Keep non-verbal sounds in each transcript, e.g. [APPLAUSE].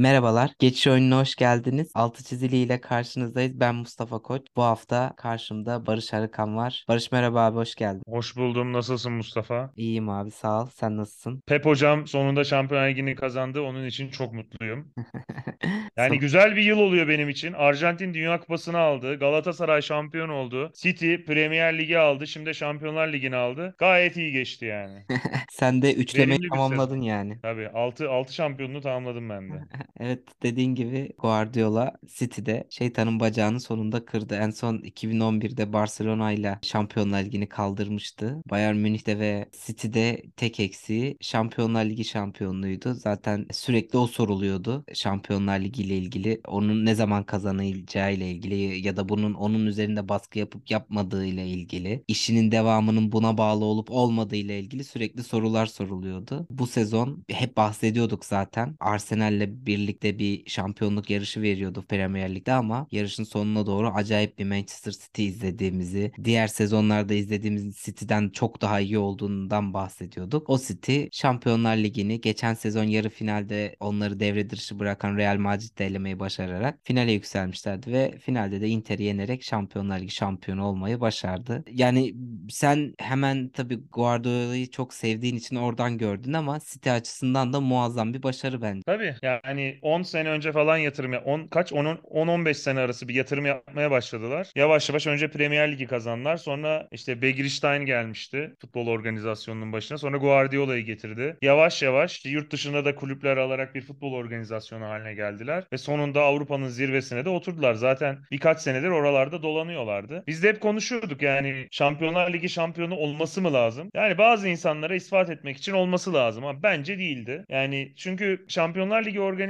Merhabalar, Geçiş Oyununa hoş geldiniz. Altı çizili ile karşınızdayız. Ben Mustafa Koç. Bu hafta karşımda Barış Arıkan var. Barış merhaba abi, hoş geldin. Hoş buldum. Nasılsın Mustafa? İyiyim abi, sağ ol. Sen nasılsın? Pep hocam sonunda Şampiyonlar Ligi'ni kazandı. Onun için çok mutluyum. [LAUGHS] Yani güzel bir yıl oluyor benim için. Arjantin Dünya Kupası'nı aldı. Galatasaray şampiyon oldu. City Premier Ligi aldı. Şimdi Şampiyonlar Ligi'ni aldı. Gayet iyi geçti yani. [LAUGHS] Sen de üçlemeyi Verimli bir tamamladın sezon. yani. Tabii 6 6 şampiyonluğu tamamladım ben de. [LAUGHS] Evet dediğin gibi Guardiola City'de şeytanın bacağını sonunda kırdı. En son 2011'de Barcelona ile Şampiyonlar Ligi'ni kaldırmıştı. Bayern Münih'te ve City'de tek eksiği Şampiyonlar Ligi şampiyonluğuydu. Zaten sürekli o soruluyordu. Şampiyonlar Ligi ile ilgili onun ne zaman kazanacağı ile ilgili ya da bunun onun üzerinde baskı yapıp yapmadığı ile ilgili, işinin devamının buna bağlı olup olmadığı ile ilgili sürekli sorular soruluyordu. Bu sezon hep bahsediyorduk zaten. Arsenal'le birlikte bir şampiyonluk yarışı veriyordu Premier Lig'de ama yarışın sonuna doğru acayip bir Manchester City izlediğimizi, diğer sezonlarda izlediğimiz City'den çok daha iyi olduğundan bahsediyorduk. O City Şampiyonlar Ligi'ni geçen sezon yarı finalde onları devre dışı bırakan Real Madrid'de elemeyi başararak finale yükselmişlerdi ve finalde de Inter'i yenerek Şampiyonlar Ligi şampiyonu olmayı başardı. Yani sen hemen tabii Guardiola'yı çok sevdiğin için oradan gördün ama City açısından da muazzam bir başarı bence. Tabii yani 10 sene önce falan yatırım ya 10 kaç 10 10-15 sene arası bir yatırım yapmaya başladılar. Yavaş yavaş önce Premier Ligi kazandılar. Sonra işte Begiristain gelmişti futbol organizasyonunun başına. Sonra Guardiola'yı getirdi. Yavaş yavaş işte yurt dışında da kulüpler alarak bir futbol organizasyonu haline geldiler ve sonunda Avrupa'nın zirvesine de oturdular. Zaten birkaç senedir oralarda dolanıyorlardı. Biz de hep konuşuyorduk yani Şampiyonlar Ligi şampiyonu olması mı lazım? Yani bazı insanlara ispat etmek için olması lazım ama bence değildi. Yani çünkü Şampiyonlar Ligi organizasyonu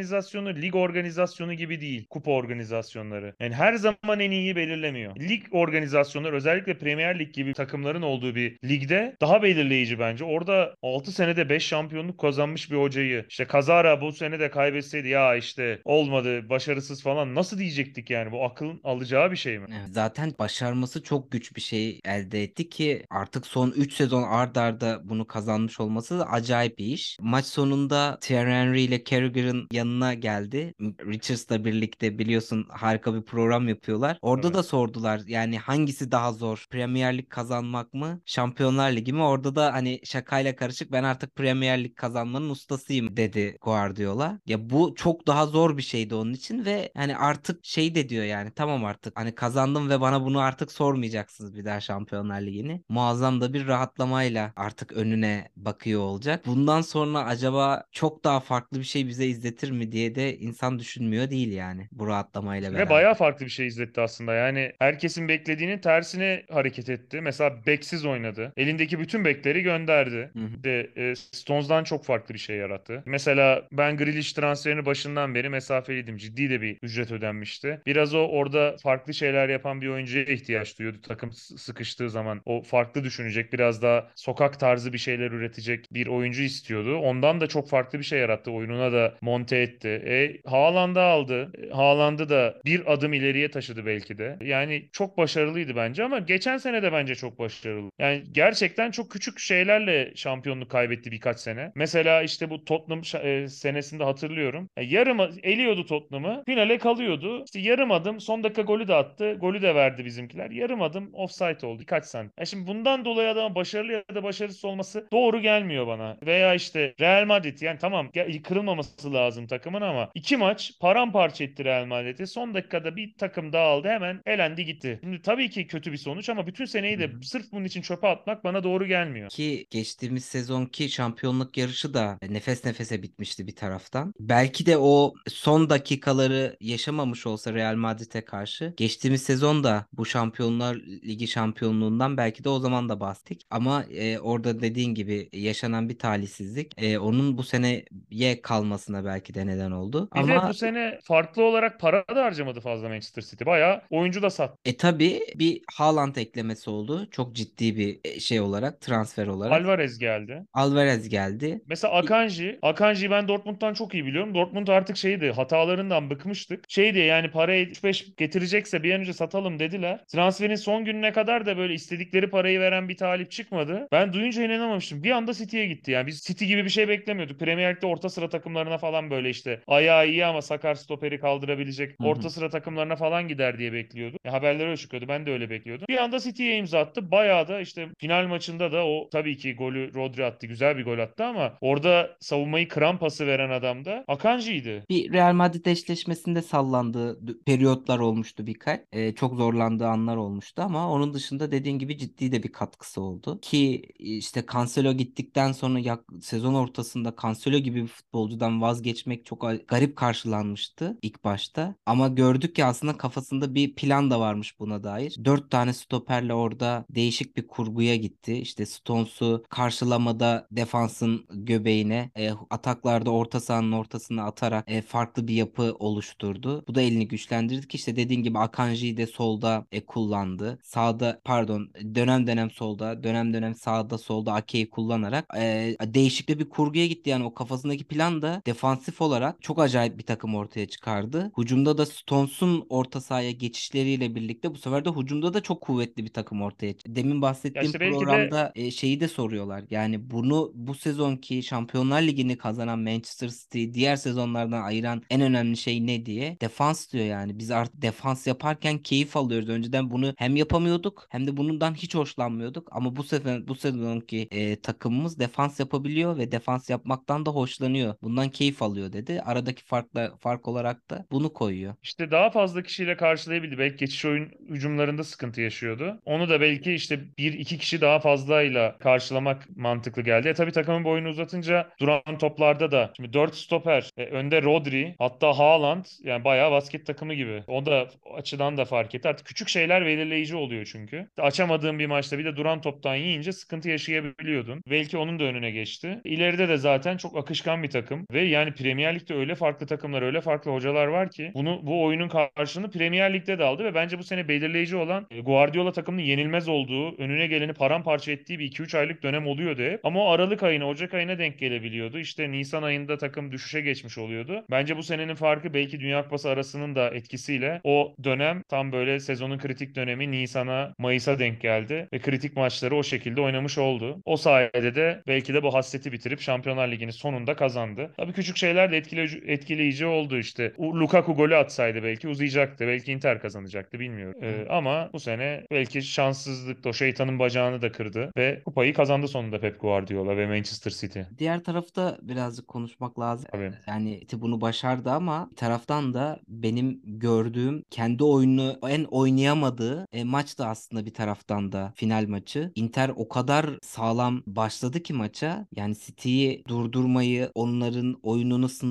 lig organizasyonu gibi değil. Kupa organizasyonları. Yani her zaman en iyiyi belirlemiyor. Lig organizasyonları özellikle Premier Lig gibi takımların olduğu bir ligde daha belirleyici bence. Orada 6 senede 5 şampiyonluk kazanmış bir hocayı işte kazara bu sene de kaybetseydi ya işte olmadı başarısız falan nasıl diyecektik yani bu akılın alacağı bir şey mi? Zaten başarması çok güç bir şey elde etti ki artık son 3 sezon ard arda bunu kazanmış olması da acayip bir iş. Maç sonunda Thierry Henry ile Carragher'ın yanına geldi. Richards'la birlikte biliyorsun harika bir program yapıyorlar. Orada Evet. da sordular yani hangisi daha zor? Premier Lig kazanmak mı? Şampiyonlar Ligi mi? Orada da hani şakayla karışık ben artık Premier Lig kazanmanın ustasıyım dedi Guardiola. Ya bu çok daha zor bir şeydi onun için ve hani artık şey de diyor yani tamam artık hani kazandım ve bana bunu artık sormayacaksınız bir daha Şampiyonlar Ligi'ni. Muazzam da bir rahatlamayla artık önüne bakıyor olacak. Bundan sonra acaba çok daha farklı bir şey bize izletir mi diye de insan düşünmüyor değil yani bu rahatlamayla Ve beraber. bayağı farklı bir şey izletti aslında. Yani herkesin beklediğinin tersine hareket etti. Mesela beksiz oynadı. Elindeki bütün bekleri gönderdi. Hı hı. İşte, e, Stones'dan çok farklı bir şey yarattı. Mesela ben Grealish transferini başından beri mesafeliydim. Ciddi de bir ücret ödenmişti. Biraz o orada farklı şeyler yapan bir oyuncuya ihtiyaç duyuyordu. Takım sıkıştığı zaman o farklı düşünecek, biraz daha sokak tarzı bir şeyler üretecek bir oyuncu istiyordu. Ondan da çok farklı bir şey yarattı. Oyununa da monte etti. E, Haaland'ı aldı. E, Haaland'ı da bir adım ileriye taşıdı belki de. Yani çok başarılıydı bence ama geçen sene de bence çok başarılı. Yani gerçekten çok küçük şeylerle şampiyonluk kaybetti birkaç sene. Mesela işte bu Tottenham e, senesinde hatırlıyorum. E, yarım eliyordu Tottenham'ı. Finale kalıyordu. İşte yarım adım son dakika golü de attı. Golü de verdi bizimkiler. Yarım adım offside oldu. Kaç santim. Ya şimdi bundan dolayı adama başarılı ya da başarısız olması doğru gelmiyor bana. Veya işte Real Madrid yani tamam kırılmaması lazım takımın ama iki maç paramparça etti Real Madrid'i. Son dakikada bir takım dağıldı hemen elendi gitti. Şimdi tabii ki kötü bir sonuç ama bütün seneyi de Hı hı. sırf bunun için çöpe atmak bana doğru gelmiyor. Ki geçtiğimiz sezonki şampiyonluk yarışı da nefes nefese bitmişti bir taraftan. Belki de o son dakikaları yaşamamış olsa Real Madrid'e karşı geçtiğimiz sezon da bu Şampiyonlar Ligi şampiyonluğundan belki de o zaman da bastık. Ama e, orada dediğin gibi yaşanan bir talihsizlik e, onun bu seneye kalmasına belki de neden oldu. Bir de Ama bu sene farklı olarak para da harcamadı fazla Manchester City. Bayağı oyuncu da sattı. e tabii bir Haaland eklemesi oldu. Çok ciddi bir e, şey olarak transfer olarak. Alvarez geldi. Alvarez geldi. Mesela Akanji, Akanji'yi ben Dortmund'dan çok iyi biliyorum. Dortmund artık şeydi, hatalarından bıkmıştık. Şeydi yani parayı 3-5 getirecekse bir an önce satalım dediler. Transferin son gününe kadar da böyle istedikleri parayı veren bir talip çıkmadı. Ben duyunca inanamamıştım. Bir anda City'ye gitti yani. Biz City gibi bir şey beklemiyorduk. Premier Lig'de orta sıra takımlarına falan böyle işte işte ayağı iyi ama sakar stoperi kaldırabilecek orta sıra takımlarına falan gider diye bekliyordum. Ya haberler öyle çıkıyordu. Ben de öyle bekliyordum. Bir anda City'ye imza attı. Bayağı da işte final maçında da o tabii ki golü Rodri attı. Güzel bir gol attı ama orada savunmayı kıran pası veren adam da Akanji'ydi. Bir Real Madrid eşleşmesinde sallandığı periyotlar olmuştu birkaç. Ee, çok zorlandığı anlar olmuştu ama onun dışında dediğin gibi ciddi de bir katkısı oldu. Ki işte Cancelo gittikten sonra yak- sezon ortasında Cancelo gibi bir futbolcudan vazgeçmek çok garip karşılanmıştı ilk başta. Ama gördük ki aslında kafasında bir plan da varmış buna dair. Dört tane stoperle orada değişik bir kurguya gitti. İşte Stones'u karşılamada defansın göbeğine, e, ataklarda orta sahanın ortasına atarak e, farklı bir yapı oluşturdu. Bu da elini güçlendirdi ki işte dediğin gibi Akanji'yi de solda e, kullandı. Sağda pardon dönem dönem solda, dönem dönem sağda solda Ake'yi kullanarak e, değişikli bir kurguya gitti. Yani o kafasındaki plan da defansif olarak çok acayip bir takım ortaya çıkardı. Hücumda da Stones'un orta sahaya geçişleriyle birlikte bu sefer de hücumda da çok kuvvetli bir takım ortaya çıktı. Demin bahsettiğim işte de programda e, şeyi de soruyorlar. Yani bunu bu sezonki Şampiyonlar Ligi'ni kazanan Manchester City diğer sezonlardan ayıran en önemli şey ne diye? Defans diyor yani. Biz artık defans yaparken keyif alıyoruz. Önceden bunu hem yapamıyorduk hem de bundan hiç hoşlanmıyorduk. Ama bu sefer bu sezonki e, takımımız defans yapabiliyor ve defans yapmaktan da hoşlanıyor. Bundan keyif alıyor dedi. Aradaki farkla fark olarak da bunu koyuyor. İşte daha fazla kişiyle karşılayabildi. Belki geçiş oyun hücumlarında sıkıntı yaşıyordu. Onu da belki işte bir iki kişi daha fazlayla karşılamak mantıklı geldi. E tabii takımın boyunu uzatınca duran toplarda da şimdi 4 stoper, e, önde Rodri, hatta Haaland yani bayağı basket takımı gibi. O da açıdan da fark etti. Artık küçük şeyler belirleyici oluyor çünkü. Açamadığın bir maçta bir de duran toptan yiyince sıkıntı yaşayabiliyordun. Belki onun da önüne geçti. İleride de zaten çok akışkan bir takım ve yani Premier Lig'de öyle farklı takımlar, öyle farklı hocalar var ki bunu bu oyunun karşılığını Premier Lig'de de aldı ve bence bu sene belirleyici olan e, Guardiola takımının yenilmez olduğu, önüne geleni paramparça ettiği bir 2-3 aylık dönem oluyordu hep. Ama o Aralık ayına, Ocak ayına denk gelebiliyordu. İşte Nisan ayında takım düşüşe geçmiş oluyordu. Bence bu senenin farkı belki Dünya Kupası arasının da etkisiyle o dönem tam böyle sezonun kritik dönemi Nisan'a, Mayıs'a denk geldi ve kritik maçları o şekilde oynamış oldu. O sayede de belki de bu hasreti bitirip Şampiyonlar Ligi'ni sonunda kazandı. Tabii küçük şeyler de etkileyici, etkileyici oldu işte. Lukaku golü atsaydı belki uzayacaktı. Belki Inter kazanacaktı bilmiyorum. Ee, ama bu sene belki şanssızlık o şeytanın bacağını da kırdı ve kupayı kazandı sonunda Pep Guardiola ve Manchester City. Diğer tarafta birazcık konuşmak lazım. Tabii. Yani City bunu başardı ama bir taraftan da benim gördüğüm kendi oyunu en oynayamadığı e, maç da aslında bir taraftan da final maçı. Inter o kadar sağlam başladı ki maça. Yani City'yi durdurmayı, onların oyununu sınırlamayı,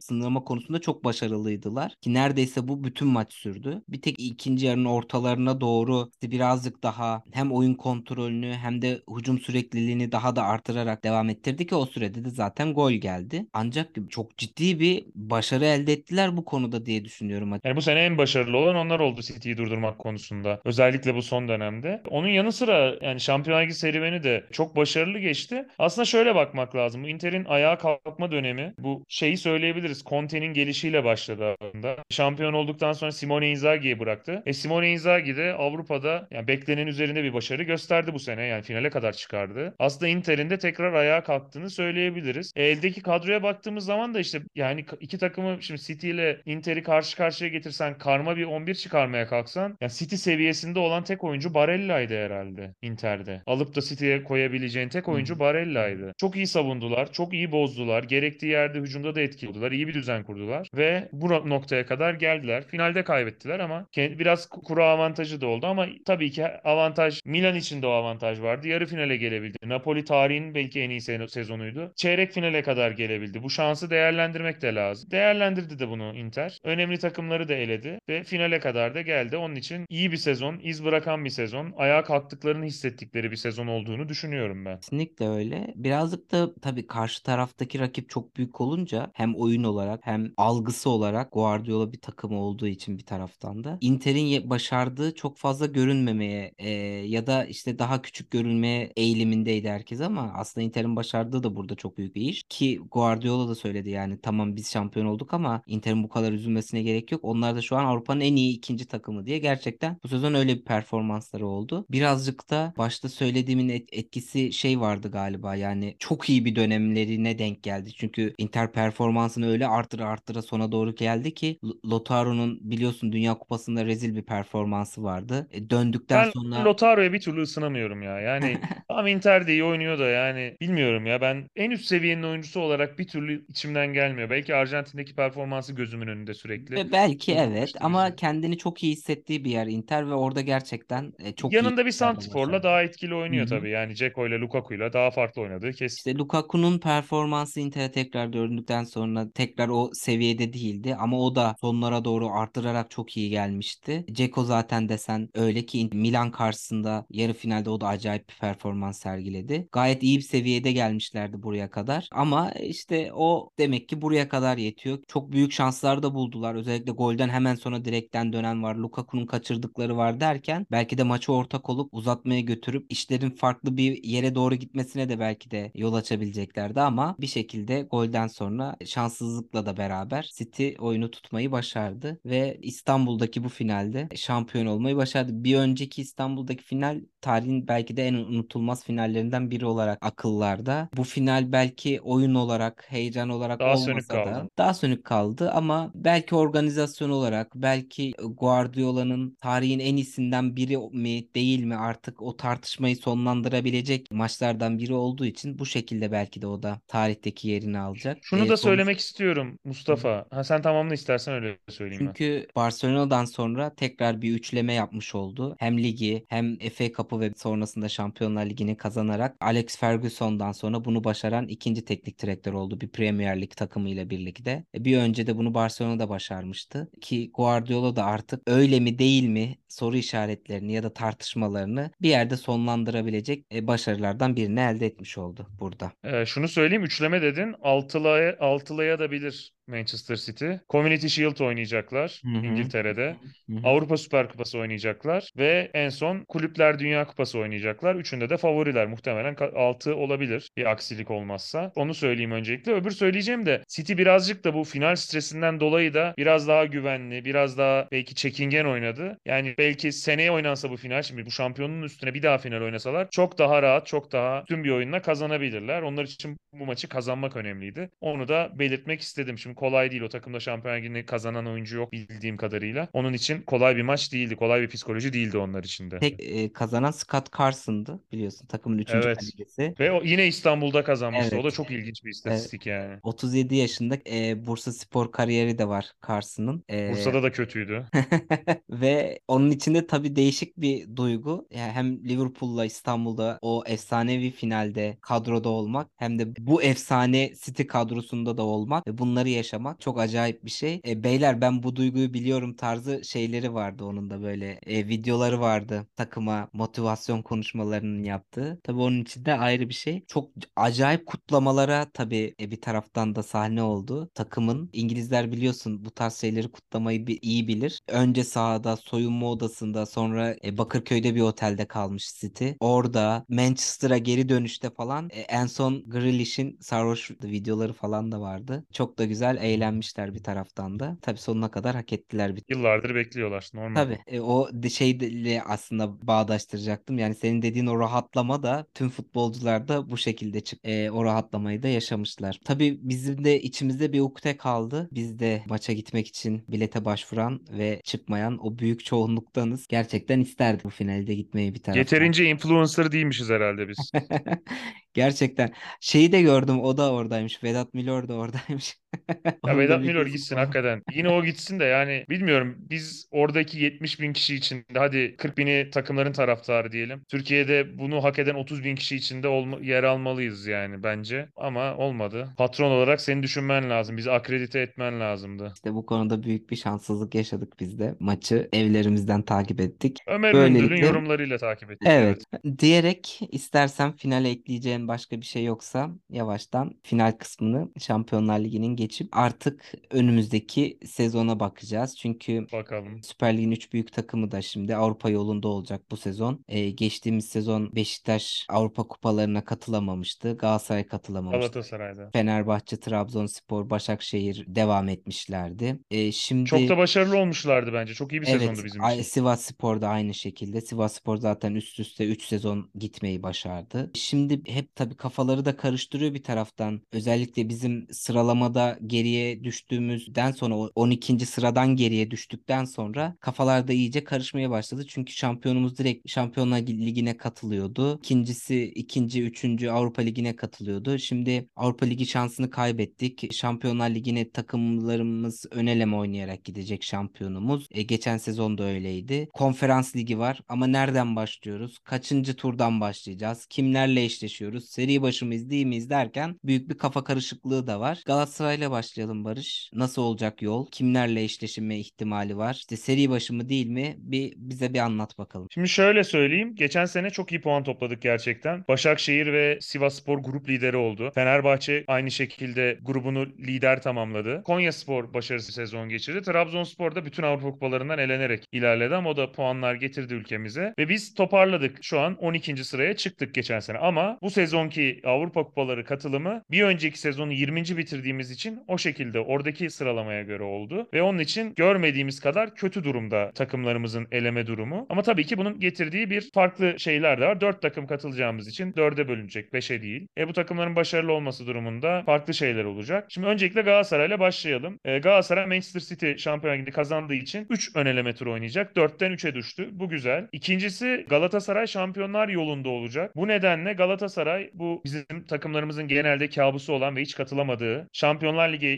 sınırlama konusunda çok başarılıydılar. Ki neredeyse bu bütün maç sürdü. Bir tek ikinci yarının ortalarına doğru City birazcık daha hem oyun kontrolünü hem de hücum sürekliliğini daha da artırarak devam ettirdi ki o sürede de zaten gol geldi. Ancak çok ciddi bir başarı elde ettiler bu konuda diye düşünüyorum. Yani bu sene en başarılı olan onlar oldu City'yi durdurmak konusunda. Özellikle bu son dönemde. Onun yanı sıra yani Şampiyonlar Ligi serüveni de çok başarılı geçti. Aslında şöyle bakmak lazım. Inter'in ayağa kalkma dönemi bu şeyi söyleyebiliriz. Conte'nin gelişiyle başladı aslında. Şampiyon olduktan sonra Simone Inzaghi'yi bıraktı. E Simone Inzaghi de Avrupa'da yani beklenenin üzerinde bir başarı gösterdi bu sene. Yani finale kadar çıkardı. Aslında Inter'in de tekrar ayağa kalktığını söyleyebiliriz. E, eldeki kadroya baktığımız zaman da işte yani iki takımı şimdi City ile Inter'i karşı karşıya getirsen karma bir 11 çıkarmaya kalksan ya City seviyesinde olan tek oyuncu Barella'ydı herhalde Inter'de. Alıp da City'ye koyabileceğin tek oyuncu Barella'ydı. Çok iyi savundular, çok iyi bozdular. Gerektiği yerde hücumda da etkili oldular. iyi bir düzen kurdular ve bu noktaya kadar geldiler. Finalde kaybettiler ama biraz kura avantajı da oldu ama tabii ki avantaj Milan için de o avantaj vardı. Yarı finale gelebildi. Napoli tarihin belki en iyi sezonuydu. Çeyrek finale kadar gelebildi. Bu şansı değerlendirmek de lazım. Değerlendirdi de bunu Inter. Önemli takımları da eledi ve finale kadar da geldi. Onun için iyi bir sezon, iz bırakan bir sezon, ayağa kalktıklarını hissettikleri bir sezon olduğunu düşünüyorum ben. Kesinlikle öyle. Birazcık da tabii karşı taraftaki rakip çok büyük olunca hem oyun olarak hem algısı olarak Guardiola bir takım olduğu için bir taraftan da Inter'in başardığı çok fazla görünmemeye e, ya da işte daha küçük görünmeye eğilimindeydi herkes ama aslında Inter'in başardığı da burada çok büyük bir iş ki Guardiola da söyledi yani tamam biz şampiyon olduk ama Inter'in bu kadar üzülmesine gerek yok. Onlar da şu an Avrupa'nın en iyi ikinci takımı diye gerçekten bu sezon öyle bir performansları oldu. Birazcık da başta söylediğimin et- etkisi şey vardı galiba yani çok iyi bir dönemlerine denk geldi. Çünkü Inter performansını öyle arttıra arttıra sona doğru geldi ki L- Lautaro'nun biliyorsun Dünya Kupası'nda rezil bir performansı vardı. E, döndükten Ben sonra Lautaro'ya bir türlü ısınamıyorum ya. Yani [LAUGHS] tam Inter de iyi oynuyor da yani bilmiyorum ya. Ben en üst seviyenin oyuncusu olarak bir türlü içimden gelmiyor. Belki Arjantin'deki performansı gözümün önünde sürekli. Belki Bunu evet ama karıştırıcı. kendini çok iyi hissettiği bir yer Inter ve orada gerçekten e, çok iyi Yanında bir işler de santiforla daha etkili Hı oynuyor hı. tabii. Yani Dzeko ile Lukaku'yla daha farklı oynadığı kesin. İşte Lukaku'nun performansı Inter'e tekrar döndükten sonra tekrar o seviyede değildi ama o da sonlara doğru arttırarak çok iyi gelmişti. Dzeko zaten desen öyle ki Milan karşısında yarı finalde o da acayip bir performans sergiledi. Gayet iyi bir seviyede gelmişlerdi buraya kadar ama işte o demek ki buraya kadar yetiyor. Çok büyük şanslar da buldular. Özellikle golden hemen sonra direkten dönen var. Lukaku'nun kaçırdıkları var derken belki de maçı ortak olup uzatmaya götürüp işlerin farklı bir yere doğru gitmesine de belki de yol açabileceklerdi ama bir şekilde golden sonra şanssızlıkla da beraber City oyunu tutmayı başardı ve İstanbul'daki bu finalde şampiyon olmayı başardı. Bir önceki İstanbul'daki final tarihin belki de en unutulmaz finallerinden biri olarak akıllarda. Bu final belki oyun olarak, heyecan olarak Daha olmasa kaldı. da daha sönük kaldı ama belki organizasyon olarak, belki Guardiola'nın tarihin en iyisinden biri mi değil mi artık o tartışmayı sonlandırabilecek maçlardan biri olduğu için bu şekilde belki de o da tarihteki yerini alacak. Şunu E, da söylemek istiyorum Mustafa. Ha, sen tamamını istersen öyle söyleyeyim ben. çünkü Barcelona'dan sonra tekrar bir üçleme yapmış oldu. Hem ligi hem FA Cup'ı ve sonrasında Şampiyonlar Ligi'ni kazanarak Alex Ferguson'dan sonra bunu başaran ikinci teknik direktör oldu bir Premier Lig takımıyla birlikte. E, Bir önce de bunu Barcelona'da başarmıştı ki Guardiola da artık öyle mi değil mi soru işaretlerini ya da tartışmalarını bir yerde sonlandırabilecek e, başarılardan birini elde etmiş oldu burada. Ee, şunu söyleyeyim üçleme dedin. Altılaya, altılaya da bilir Manchester City. Community Shield oynayacaklar Hı hı. İngiltere'de. Hı hı. Avrupa Süper Kupası oynayacaklar ve en son Kulüpler Dünya Kupası oynayacaklar. Üçünde de favoriler muhtemelen 6 olabilir bir aksilik olmazsa. Onu söyleyeyim öncelikle. Öbür söyleyeceğim de City birazcık da bu final stresinden dolayı da biraz daha güvenli, biraz daha belki çekingen oynadı. Yani belki seneye oynansa bu final şimdi bu şampiyonun üstüne bir daha final oynasalar çok daha rahat, çok daha tüm bir oyunla kazanabilirler. Onlar için bu maçı kazanmak önemliydi. Onu da belirtmek istedim. Şimdi kolay değil o takımda Şampiyon Ligi'ni kazanan oyuncu yok bildiğim kadarıyla. Onun için kolay bir maç değildi. Kolay bir psikoloji değildi onlar için de. Tek e, kazanan Scott Carson'dı biliyorsun takımın üçüncü Evet. kalecisi. Ve o yine İstanbul'da kazanmıştı. O da Evet. çok ilginç bir istatistik yani. 37 yaşında e, Bursa Spor kariyeri de var Carson'ın. E, Bursa'da da kötüydü. [LAUGHS] Ve onun içinde tabii değişik bir duygu. Yani hem Liverpool'la İstanbul'da o efsanevi finalde kadroda olmak hem de bu efsane City kadrosunda da olmak ve bunları yaşamak çok acayip bir şey. E, beyler ben bu duyguyu biliyorum tarzı şeyleri vardı onun da böyle e, videoları vardı takıma motivasyon konuşmalarının yaptığı. Tabii onun içinde ayrı bir şey. Çok acayip kutlamalara tabii e, bir taraftan da sahne oldu. Takımın İngilizler biliyorsun bu tarz şeyleri kutlamayı bir, iyi bilir. Önce sahada, soyunma odasında, sonra e, Bakırköy'de bir otelde kalmış City. Orada Manchester'a geri dönüşte falan e, en son Grealish'in sarhoş videoları falan da vardı. Çok da güzel eğlenmişler bir taraftan da. Tabii sonuna kadar hak ettiler bir Yıllardır bekliyorlar. Normal. Tabii e, o şeyle aslında bağdaştıracaktım. Yani senin dediğin o rahatlama da tüm futbolcular da bu şekilde çık e, o rahatlamayı da yaşamışlar. Tabii bizim de içimizde bir ukde kaldı. Biz de maça gitmek için bilete başvuran ve çıkmayan o büyük çoğunluktanız. Gerçekten isterdik bu finalde gitmeyi bir taraftan. Yeterince influencer değilmişiz herhalde biz. [LAUGHS] Gerçekten. Şeyi de gördüm o da oradaymış. Vedat Milor da oradaymış. [LAUGHS] Ya Vedat Milor gitsin hakikaten. Yine o gitsin de yani bilmiyorum biz oradaki 70 bin kişi içinde hadi 40 bini takımların taraftarı diyelim. Türkiye'de bunu hak eden 30 bin kişi içinde olma, yer almalıyız yani bence. Ama olmadı. Patron olarak seni düşünmen lazım. Bizi akredite etmen lazımdı. İşte bu konuda büyük bir şanssızlık yaşadık biz de. Maçı evlerimizden takip ettik. Ömer Böylelikle yorumlarıyla takip ettik. evet diyerek istersen finale ekleyeceğin başka bir şey yoksa yavaştan final kısmını Şampiyonlar Ligi'nin geçip artık önümüzdeki sezona bakacağız. Çünkü Bakalım. Süper Lig'in 3 büyük takımı da şimdi Avrupa yolunda olacak bu sezon. Ee, geçtiğimiz sezon Beşiktaş Avrupa kupalarına katılamamıştı. Galatasaray katılamamıştı. Galatasaray'da. Fenerbahçe, Trabzonspor, Başakşehir devam etmişlerdi. Ee, şimdi Çok da başarılı olmuşlardı bence. Çok iyi bir Evet, sezondu bizim için. Sivas Spor da aynı şekilde. Sivas Spor zaten üst üste 3 sezon gitmeyi başardı. Şimdi hep tabii kafaları da karıştırıyor bir taraftan. Özellikle bizim sıralamada geriye düştüğümüzden sonra 12. sıradan geriye düştükten sonra kafalarda iyice karışmaya başladı. Çünkü şampiyonumuz direkt Şampiyonlar Ligi'ne katılıyordu. İkincisi ikinci, üçüncü Avrupa Ligi'ne katılıyordu. Şimdi Avrupa Ligi şansını kaybettik. Şampiyonlar Ligi'ne takımlarımız öneleme oynayarak gidecek şampiyonumuz. E, geçen sezon da öyleydi. Konferans Ligi var ama nereden başlıyoruz? Kaçıncı turdan başlayacağız? Kimlerle eşleşiyoruz? Seri başı mıyız değil miyiz derken büyük bir kafa karışıklığı da var. Galatasaray'la başlayalım Barış. Nasıl olacak yol? Kimlerle eşleşme ihtimali var? İşte seri başı mı değil mi? Bir bize bir anlat bakalım. Şimdi şöyle söyleyeyim. Geçen sene çok iyi puan topladık gerçekten. Başakşehir ve Sivasspor grup lideri oldu. Fenerbahçe aynı şekilde grubunu lider tamamladı. Konyaspor başarısız sezon geçirdi. Trabzonspor da bütün Avrupa kupalarından elenerek ilerledi ama o da puanlar getirdi ülkemize. Ve biz toparladık. Şu an 12. sıraya çıktık geçen sene. Ama bu sezonki Avrupa kupaları katılımı bir önceki sezonu 20. bitirdiğimiz için o şekilde oradaki sıralamaya göre oldu. Ve onun için görmediğimiz kadar kötü durumda takımlarımızın eleme durumu. Ama tabii ki bunun getirdiği bir farklı şeyler de var. 4 takım katılacağımız için 4'e bölünecek, 5'e değil. E bu takımların başarılı olması durumunda farklı şeyler olacak. Şimdi öncelikle Galatasaray'la başlayalım. E, Galatasaray Manchester City Şampiyonlar Ligi'ni kazandığı için 3 ön eleme turu oynayacak. 4'ten 3'e düştü. Bu güzel. İkincisi Galatasaray şampiyonlar yolunda olacak. Bu nedenle Galatasaray bu bizim takımlarımızın genelde kabusu olan ve hiç katılamadığı Şampiyonlar Ligi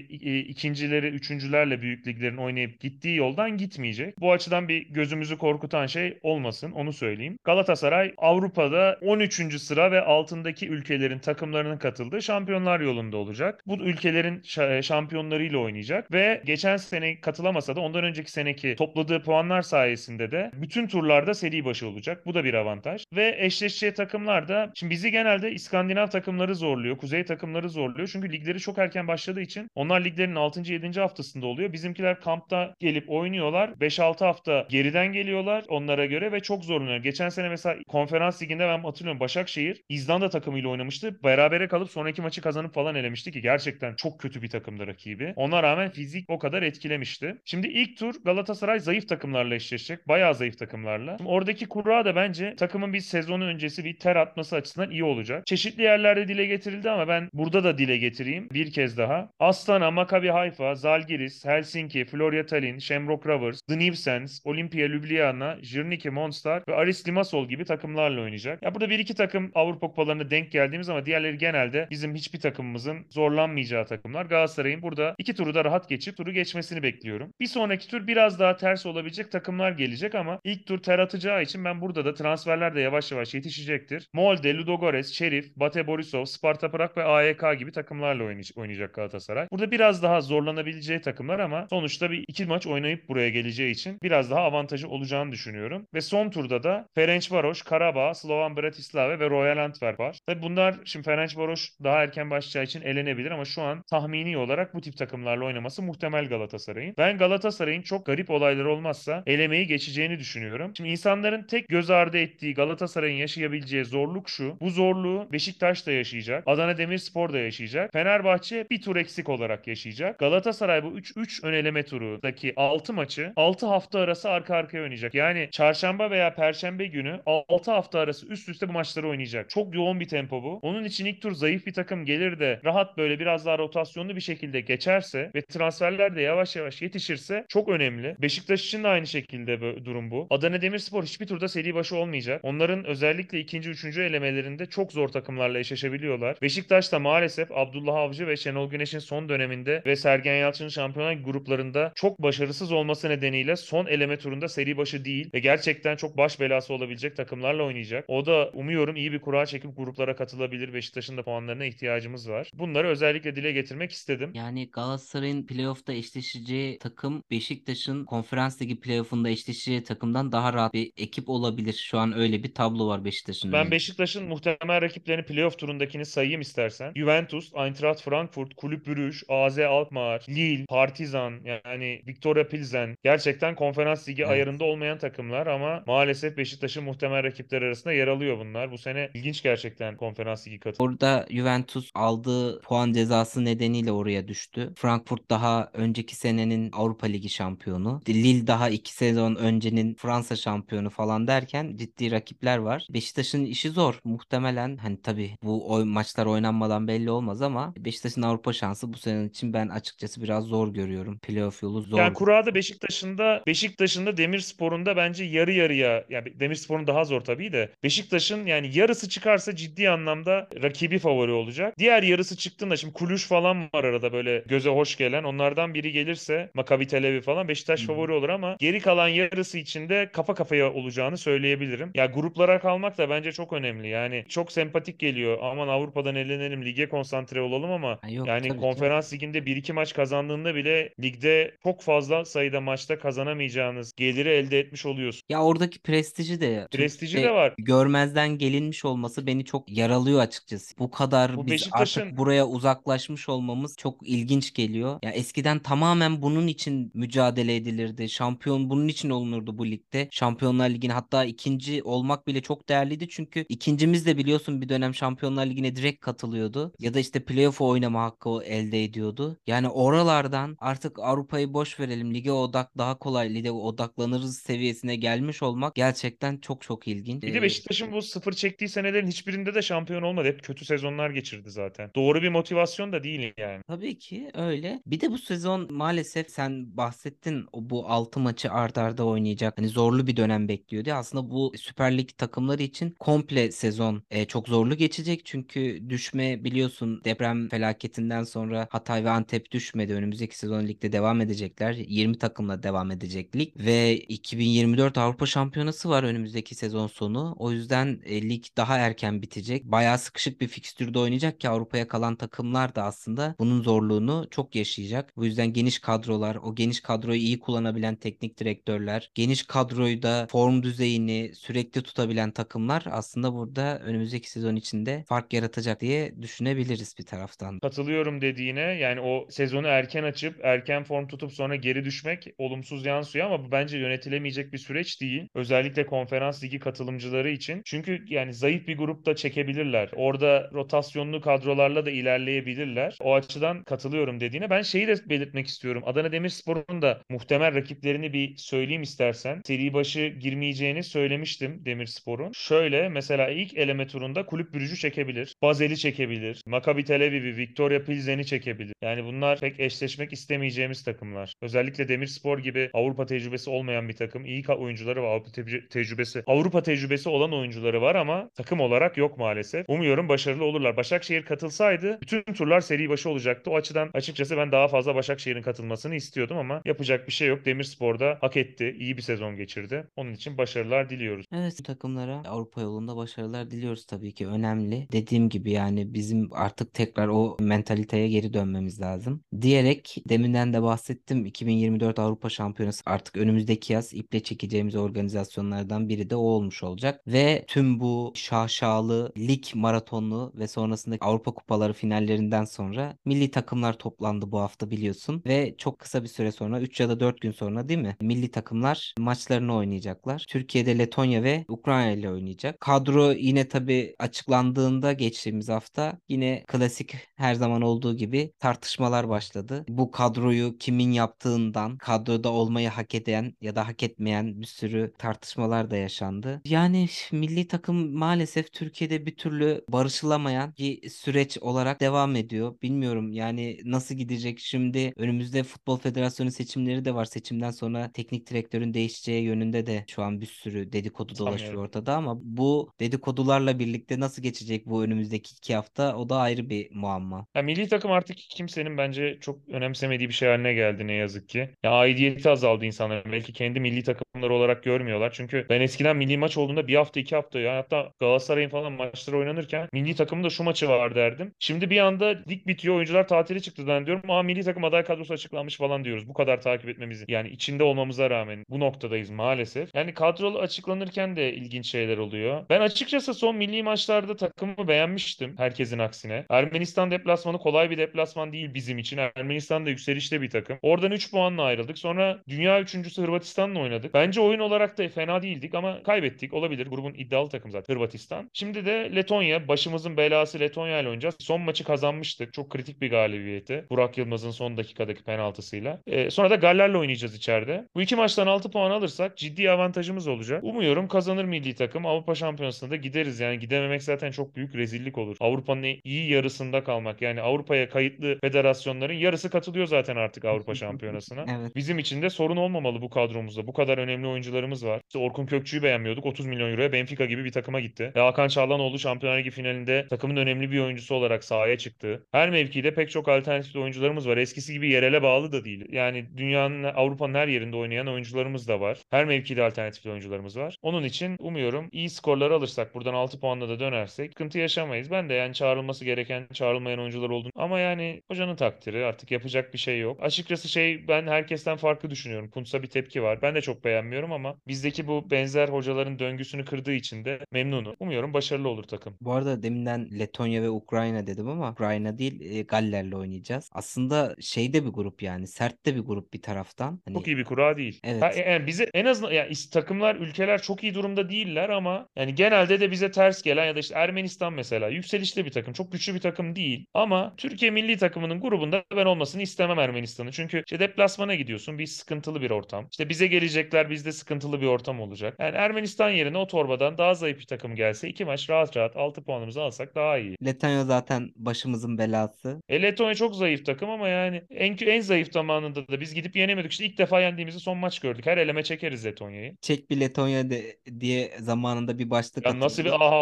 ikincileri, üçüncülerle büyük liglerin oynayıp gittiği yoldan gitmeyecek. Bu açıdan bir gözümüzü korkutan şey olmasın onu söyleyeyim. Galatasaray Avrupa'da 13. sıra ve altındaki ülkelerin takımlarının katıldığı şampiyonlar yolunda olacak. Bu ülkelerin şampiyonlarıyla oynayacak ve geçen sene katılamasa da ondan önceki seneki topladığı puanlar sayesinde de bütün turlarda seri başı olacak. Bu da bir avantaj. Ve eşleşeceği takımlar da şimdi bizi genelde İskandinav takımları zorluyor. Kuzey takımları zorluyor. Çünkü ligleri çok erken başladığı için onlar liglerin 6. 7. haftasında oluyor. Bizimkiler kampta gelip oynuyorlar. 5-6 hafta geriden geliyorlar onlara göre ve çok zorlanıyor. Geçen sene mesela konferans liginde ben hatırlıyorum Başakşehir İzlanda takımıyla oynamıştı. Berabere kalıp sonraki maçı kazanıp falan elemişti ki gerçekten çok kötü bir takımdı rakibi. Ona rağmen fizik o kadar etkilemişti. Şimdi ilk tur Galatasaray zayıf takımlarla eşleşecek. Bayağı zayıf takımlarla. Şimdi oradaki kura da bence takımın bir sezonu öncesi bir ter atması açısından iyi olacak. Çeşitli yerlerde dile getirildi ama ben burada da dile getireyim bir kez daha. Astana, Maccabi Haifa, Zalgiris, Helsinki, Florya Tallinn, Shamrock Rovers, Dnipsens, Olimpia Ljubljana, Zirniki Monstar ve Aris Limassol gibi takımlarla oynayacak. Ya burada bir iki takım Avrupa kupalarına denk geldiğimiz ama diğerleri genelde bizim hiçbir takımımızın zorlanmayacağı takımlar. Galatasaray'ın burada iki turu da rahat geçip turu geçmesini bekliyorum. Bir sonraki tur biraz daha ters olabilecek takımlar gelecek ama ilk tur ter atacağı için ben burada da transferler de yavaş yavaş yetişecektir. Molde, Ludogorets, Şerif, Bate Borisov, Sparta Prag ve AEK gibi takımlarla oynayacak Galatasaray. Burada biraz daha zorlanabileceği takımlar ama sonuçta bir iki maç oynayıp buraya geleceği için biraz daha avantajı olacağını düşünüyorum. Ve son turda da Ferencvaros, Karabağ, Slovan Bratislava ve Royal Antwerp var. Tabi bunlar şimdi Ferencvaros daha erken başlayacağı için elenebilir ama şu an tahmini olarak bu tip takımlarla oynaması muhtemel Galatasaray'ın. Ben Galatasaray'ın çok garip olayları olmazsa elemeyi geçeceğini düşünüyorum. Şimdi insanların tek göz ardı ettiği Galatasaray'ın yaşayabileceği zorluk şu. Bu zorluğu Beşiktaş da yaşayacak. Adana Demirspor da yaşayacak. Fenerbahçe bir tur eksik olarak yaşayacak. Galatasaray bu 3-3 ön eleme turudaki 6 maçı 6 hafta arası arka arkaya oynayacak. Yani çarşamba veya perşembe günü 6 hafta arası üst üste bu maçları oynayacak. Çok yoğun bir tempo bu. Onun için ilk tur zayıf bir takım gelir de rahat böyle biraz daha rotasyonlu bir şekilde geçerse ve transferler de yavaş yavaş yetişirse çok önemli. Beşiktaş için de aynı şekilde durum bu. Adana Demirspor hiçbir turda seri başı olmayacak. Onların özellikle ikinci, üçüncü elemelerinde çok zor takımlarla eşleşebiliyorlar. Beşiktaş da maalesef Abdullah Avcı ve Şenol Güneş'in son döneminde ve Sergen Yalçın'ın şampiyonlar gruplarında çok başarısız olması nedeniyle son eleme turunda seri başı değil ve gerçekten çok baş belası olabilecek takımlarla oynayacak. O da umuyorum iyi bir kura çekip gruplara katılabilir. Beşiktaş'ın da puanlarına ihtiyacımız var. Bunları özellikle dile getirmek istedim. Yani Galatasaray'ın playoff'ta eşleşeceği takım Beşiktaş'ın konferans ligi playoff'unda eşleşeceği takımdan daha rahat bir ekip olabilir. Şu an öyle bir tablo var Beşiktaş'ın. Ben Beşiktaş'ın muhtemel rakiplerini playoff turundakini sayayım istersen. Juventus, Eintracht Frankfurt, Kulüp Brugge, AZ Alkmaar, Lille, Partizan yani Victoria Pilsen gerçekten konferans ligi evet. ayarında olmayan takımlar ama maalesef Beşiktaş'ın muhtemel rakipler arasında yer alıyor bunlar. Bu sene ilginç gerçekten konferans ligi katı. Orada Juventus aldığı puan cezası nedeniyle oraya düştü. Frankfurt daha önceki senenin Avrupa Ligi şampiyonu. Lille daha iki sezon öncenin Fransa şampiyonu falan derken ciddi rakipler var. Beşiktaş'ın işi zor. Muhtemelen Hani tabii bu oy maçlar oynanmadan belli olmaz ama Beşiktaş'ın Avrupa şansı bu sene için ben açıkçası biraz zor görüyorum. Playoff yolu Yani zor. kurada Beşiktaş'ın da Beşiktaş'ın da Demirspor'un da bence yarı yarıya yani Demirspor'un daha zor tabii de Beşiktaş'ın yani yarısı çıkarsa ciddi anlamda rakibi favori olacak. Diğer yarısı çıktığında şimdi Kuluş falan var arada böyle göze hoş gelen. Onlardan biri gelirse Maccabi Tel Aviv falan Beşiktaş Hı. favori olur ama geri kalan yarısı içinde kafa kafaya olacağını söyleyebilirim. Ya gruplara kalmak da bence çok önemli. Yani çok sempatik geliyor. Aman Avrupa'dan elenelim, lige konsantre olalım ama Ha, yok yani tabii ki. konferans liginde 1-2 maç kazandığında bile ligde çok fazla sayıda maçta kazanamayacağınız geliri elde etmiş oluyorsun. Ya oradaki prestiji de Prestiji de var. görmezden gelinmiş olması beni çok yaralıyor açıkçası. Bu kadar Bu biz Beşiktaş'ın artık buraya uzaklaşmış olmamız çok ilginç geliyor. Ya eskiden tamamen bunun için mücadele edilirdi. Şampiyon bunun için olunurdu bu ligde. Şampiyonlar Ligi'ne hatta ikinci olmak bile çok değerliydi. Çünkü ikincimiz de biliyorsun bir dönem Şampiyonlar Ligi'ne direkt katılıyordu. Ya da işte playoff oynama hakkı elde ediyordu. Yani oralardan artık Avrupa'yı boş verelim. Lige odak daha kolay lige odaklanırız seviyesine gelmiş olmak gerçekten çok çok ilginç. bir de Ee, Beşiktaş'ın bu sıfır çektiği senelerin hiçbirinde de şampiyon olmadı. Hep kötü sezonlar geçirdi zaten. Doğru bir motivasyon da değil yani. Tabii ki öyle. Bir de bu sezon maalesef sen bahsettin bu 6 maçı art arda oynayacak. Hani zorlu bir dönem bekliyor diye. Aslında bu Süper Lig takımları için komple sezon e, çok zorlu geçecek. Çünkü düşme biliyorsun deprem felaketinden sonra Hatay ve Antep düşmedi. Önümüzdeki sezon ligde devam edecekler. 20 takımla devam edecek lig ve 2024 Avrupa Şampiyonası var önümüzdeki sezon sonu. O yüzden e, lig daha erken bitecek. Bayağı sıkışık bir fikstürde oynayacak ki Avrupa'ya kalan takımlar da aslında bunun zorluğunu çok yaşayacak. Bu yüzden geniş kadrolar, o geniş kadroyu iyi kullanabilen teknik direktörler, geniş kadroyu da form düzeyini sürekli tutabilen takımlar aslında burada önümüzdeki sezon içinde fark yaratacak diye düşünebiliriz bir taraftan. Katılıyorum dediğine yani o sezonu erken açıp erken form tutup sonra geri düşmek olumsuz yansıyor ama bu bence yönetilemeyecek bir süreç değil. Özellikle konferans ligi katılımcıları için. Çünkü yani zayıf bir grupta çekebilirler. Orada rotasyonlu kadrolarla da ilerleyebilirler. O açıdan katılıyorum dediğine. Ben şeyi de belirtmek istiyorum. Adana Demirspor'un da muhtemel rakiplerini bir söyleyeyim istersen. Seri başı girmeyeceğini söylemiştim Demirspor'un. Şöyle mesela ilk eleme turunda kulüp bürücü çekebilir. Bazel'i çekebilir. Maccabi Tel Aviv'i, Victoria Pilsen'i çekebilir. Yani bunlar pek eşleşmek istemeyeceğimiz takımlar. Özellikle Demirspor gibi Avrupa tecrübesi olmayan bir takım. İyi oyuncuları var. Avrupa te- tecrübesi. Avrupa tecrübesi olan oyuncuları var ama takım olarak yok maalesef. Umuyorum başarılı olurlar. Başakşehir katılsaydı bütün turlar seri başı olacaktı. O açıdan açıkçası ben daha fazla Başakşehir'in katılmasını istiyordum ama yapacak bir şey yok. Demirspor'da hak etti. İyi bir sezon geçirdi. Onun için başarılar diliyoruz. Evet takımlara Avrupa yolunda başarılar diliyoruz tabii ki önemli. Dediğim gibi yani bizim artık tekrar o mentaliteye geri dönmemiz lazım. Diyerek deminden de bahsettim 2024 Avrupa Şampiyonası artık önümüzdeki yaz iple çekeceğimiz organizasyonlardan biri de o olmuş olacak. Ve tüm bu şaşalı lig maratonlu ve sonrasında Avrupa Kupaları finallerinden sonra milli takımlar toplandı bu hafta biliyorsun. Ve çok kısa bir süre sonra 3 ya da 4 gün sonra değil mi? Milli takımlar maçlarını oynayacaklar. Türkiye'de Letonya ve Ukrayna ile oynayacak. Kadro yine tabii açıklandığında geçtiğimiz hafta yine klasik her zaman olduğu gibi tartışmalar başladı. Bu kadroyu kimin yaptığından, kadroda olmayı hak eden ya da hak etmeyen bir sürü tartışmalar da yaşandı. Yani milli takım maalesef Türkiye'de bir türlü barışılamayan bir süreç olarak devam ediyor. Bilmiyorum yani nasıl gidecek şimdi önümüzde Futbol Federasyonu seçimleri de var. Seçimden sonra teknik direktörün değişeceği yönünde de şu an bir sürü dedikodu dolaşıyor ortada ama bu dedikodularla birlikte nasıl geçecek bu önümüzdeki iki hafta o da ayrı bir muamma. Ya milli takım artık kimsenin bence çok önemsemediği bir şey haline geldi ne yazık ki. Ya aidiyeti azaldı insanların. Belki kendi milli takımları olarak görmüyorlar. Çünkü ben eskiden milli maç olduğunda bir hafta iki hafta ya hatta Galatasaray'ın falan maçları oynanırken milli takımda şu maçı var derdim. Şimdi bir anda lig bitiyor oyuncular tatile çıktı zannediyorum. Aa milli takım aday kadrosu açıklanmış falan diyoruz. Bu kadar takip etmemizi. Yani içinde olmamıza rağmen bu noktadayız maalesef. Yani kadro açıklanırken de ilginç şeyler oluyor. Ben açıkçası son milli maçlarda takımı beğenmiştim herkesin aksine. Ermenistan deplasmanı kolay bir deplasman değil bizim için. Ermenistan da yükselişte bir takım. Oradan 3 puanla ayrıldık. Sonra dünya üçüncüsü Hırvatistan'la oynadık. Bence oyun olarak da fena değildik ama kaybettik. Olabilir. Grubun iddialı takım zaten Hırvatistan. Şimdi de Letonya. Başımızın belası Letonya ile oynayacağız. Son maçı kazanmıştık. Çok kritik bir galibiyeti. Burak Yılmaz'ın son dakikadaki penaltısıyla. Ee, sonra da Galler'le oynayacağız içeride. Bu iki maçtan 6 puan alırsak ciddi avantajımız olacak. Umuyorum kazanır milli takım. Avrupa Şampiyonası'nda da gideriz yani gidememek gitmemek zaten çok büyük rezillik olur. Avrupa'nın iyi yarısında kalmak. Yani Avrupa'ya kayıtlı federasyonların yarısı katılıyor zaten artık Avrupa [LAUGHS] Şampiyonası'na. Evet. Bizim için de sorun olmamalı bu kadromuzda. Bu kadar önemli oyuncularımız var. İşte Orkun Kökçü'yü beğenmiyorduk. 30 milyon euroya Benfica gibi bir takıma gitti. Ve Hakan Çağlanoğlu Şampiyonlar Ligi finalinde takımın önemli bir oyuncusu olarak sahaya çıktı. Her mevkide pek çok alternatif oyuncularımız var. Eskisi gibi yerele bağlı da değil. Yani dünyanın, Avrupa'nın her yerinde oynayan oyuncularımız da var. Her mevkide alternatif oyuncularımız var. Onun için umuyorum iyi skorları alırsak, buradan 6 puanla da dönersek sıkıntı yaşamayız. Ben de yani çağrılması gereken, çağrılmayan oyuncular olduğunu ama yani hocanın takdiri artık yapacak bir şey yok. Açıkçası şey ben herkesten farklı düşünüyorum. Kuntz'a bir tepki var. Ben de çok beğenmiyorum ama bizdeki bu benzer hocaların döngüsünü kırdığı için de memnunum. Umuyorum başarılı olur takım. Bu arada deminden Letonya ve Ukrayna dedim ama Ukrayna değil e, Galler'le oynayacağız. Aslında şey de bir grup yani sert de bir grup bir taraftan. Hani Çok iyi bir kura değil. Evet. Ha, yani bize en azından yani takımlar, ülkeler çok iyi durumda değiller ama yani genelde de bize ters gelen ya da işte Ermenistan mesela yükselişli bir takım. Çok güçlü bir takım değil. Ama Türkiye milli takımının grubunda ben olmasını istemem Ermenistan'ı. Çünkü işte deplasmana gidiyorsun. Bir sıkıntılı bir ortam. İşte bize gelecekler bizde sıkıntılı bir ortam olacak. Yani Ermenistan yerine o torbadan daha zayıf bir takım gelse iki maç rahat rahat 6 puanımızı alsak daha iyi. Letonya zaten başımızın belası. E Letonya çok zayıf takım ama yani en en zayıf zamanında da biz gidip yenemedik. İşte ilk defa yendiğimizi son maç gördük. Her eleme çekeriz Letonya'yı. Çek bir Letonya de, diye zamanında bir başlık Ya nasıl bir atıldı. ah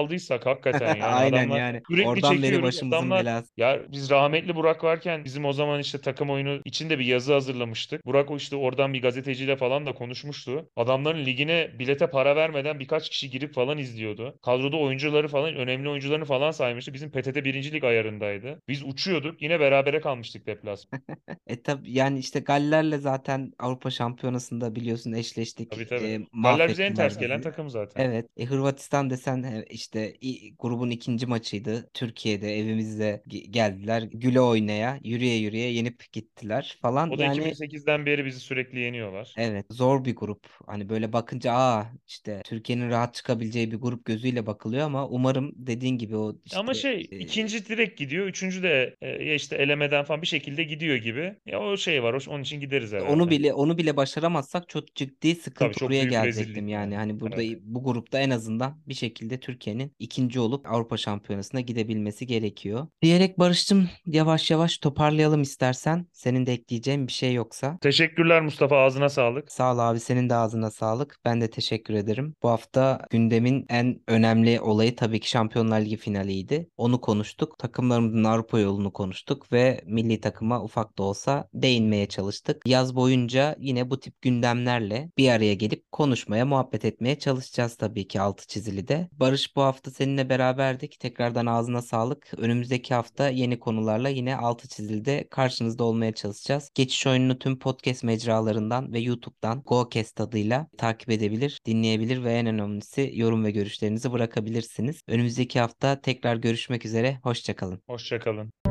aldıysak hakikaten [LAUGHS] yani Aynen adamlar yani. sürekli Oradan beri başımızın Adamlar belası. ya biz rahmetli Burak varken bizim o zaman işte takım oyunu içinde bir yazı hazırlamıştık. Burak o işte oradan bir gazeteciyle falan da konuşmuştu. Adamların ligine bilete para vermeden birkaç kişi girip falan izliyordu. Kadroda oyuncuları falan önemli oyuncularını falan saymıştı. Bizim PTT 1. Lig ayarındaydı. Biz uçuyorduk. Yine berabere kalmıştık deplasman. [LAUGHS] E tabi yani işte Galler'le zaten Avrupa Şampiyonası'nda biliyorsun eşleştik. Tabii tabii. E, Galler bize en ters gelen takım zaten. Evet. E, Hırvatistan desen he, işte grubun ikinci maçıydı. Türkiye'de evimizde ge- geldiler. Güle oynaya, yürüye yürüye yenip gittiler falan. O da Yani 2008'den beri bizi sürekli yeniyorlar. evet zor bir grup. Hani böyle bakınca aa işte Türkiye'nin rahat çıkabileceği bir grup gözüyle bakılıyor ama umarım dediğin gibi o Ama işte şey e, ikinci direkt gidiyor. Üçüncü de e, ya işte elemeden falan bir şekilde gidiyor gibi. Ya o şey var. Onun için gideriz onu herhalde. bile onu bile başaramazsak çok ciddi Tabii sıkıntı çok oraya gelecektim yani. yani. Hani burada Evet. bu grupta en azından bir şekilde Türkiye'nin ikinci olup Avrupa Şampiyonası'na gidebilmesi gerekiyor. Diyerek Barış'cığım yavaş yavaş toparlayalım istersen. Senin de ekleyeceğin bir şey yoksa. Teşekkürler Mustafa. Ağzına sağlık. Sağ ol abi senin de ağzına sağlık. Ben de teşekkür ederim. Bu hafta gündemin en önemli olayı tabii ki Şampiyonlar Ligi finaliydi. Onu konuştuk. Takımlarımızın Avrupa yolunu konuştuk ve milli takıma ufak da olsa değinmeye çalıştık. Yaz boyunca yine bu tip gündemlerle bir araya gelip konuşmaya, muhabbet etmeye çalışacağız tabii ki altı çizili de. Barış bu hafta seninle beraberdik. Tekrardan ağzına sağlık. Önümüzdeki hafta yeni konularla yine altı çizilde karşınızda olmaya çalışacağız. Geçiş oyununu tüm podcast mecralarından ve YouTube'dan GoCast adıyla takip edebilir, dinleyebilir ve en önemlisi yorum ve görüşlerinizi bırakabilirsiniz. Önümüzdeki hafta tekrar görüşmek üzere. Hoşçakalın. Hoşça kalın.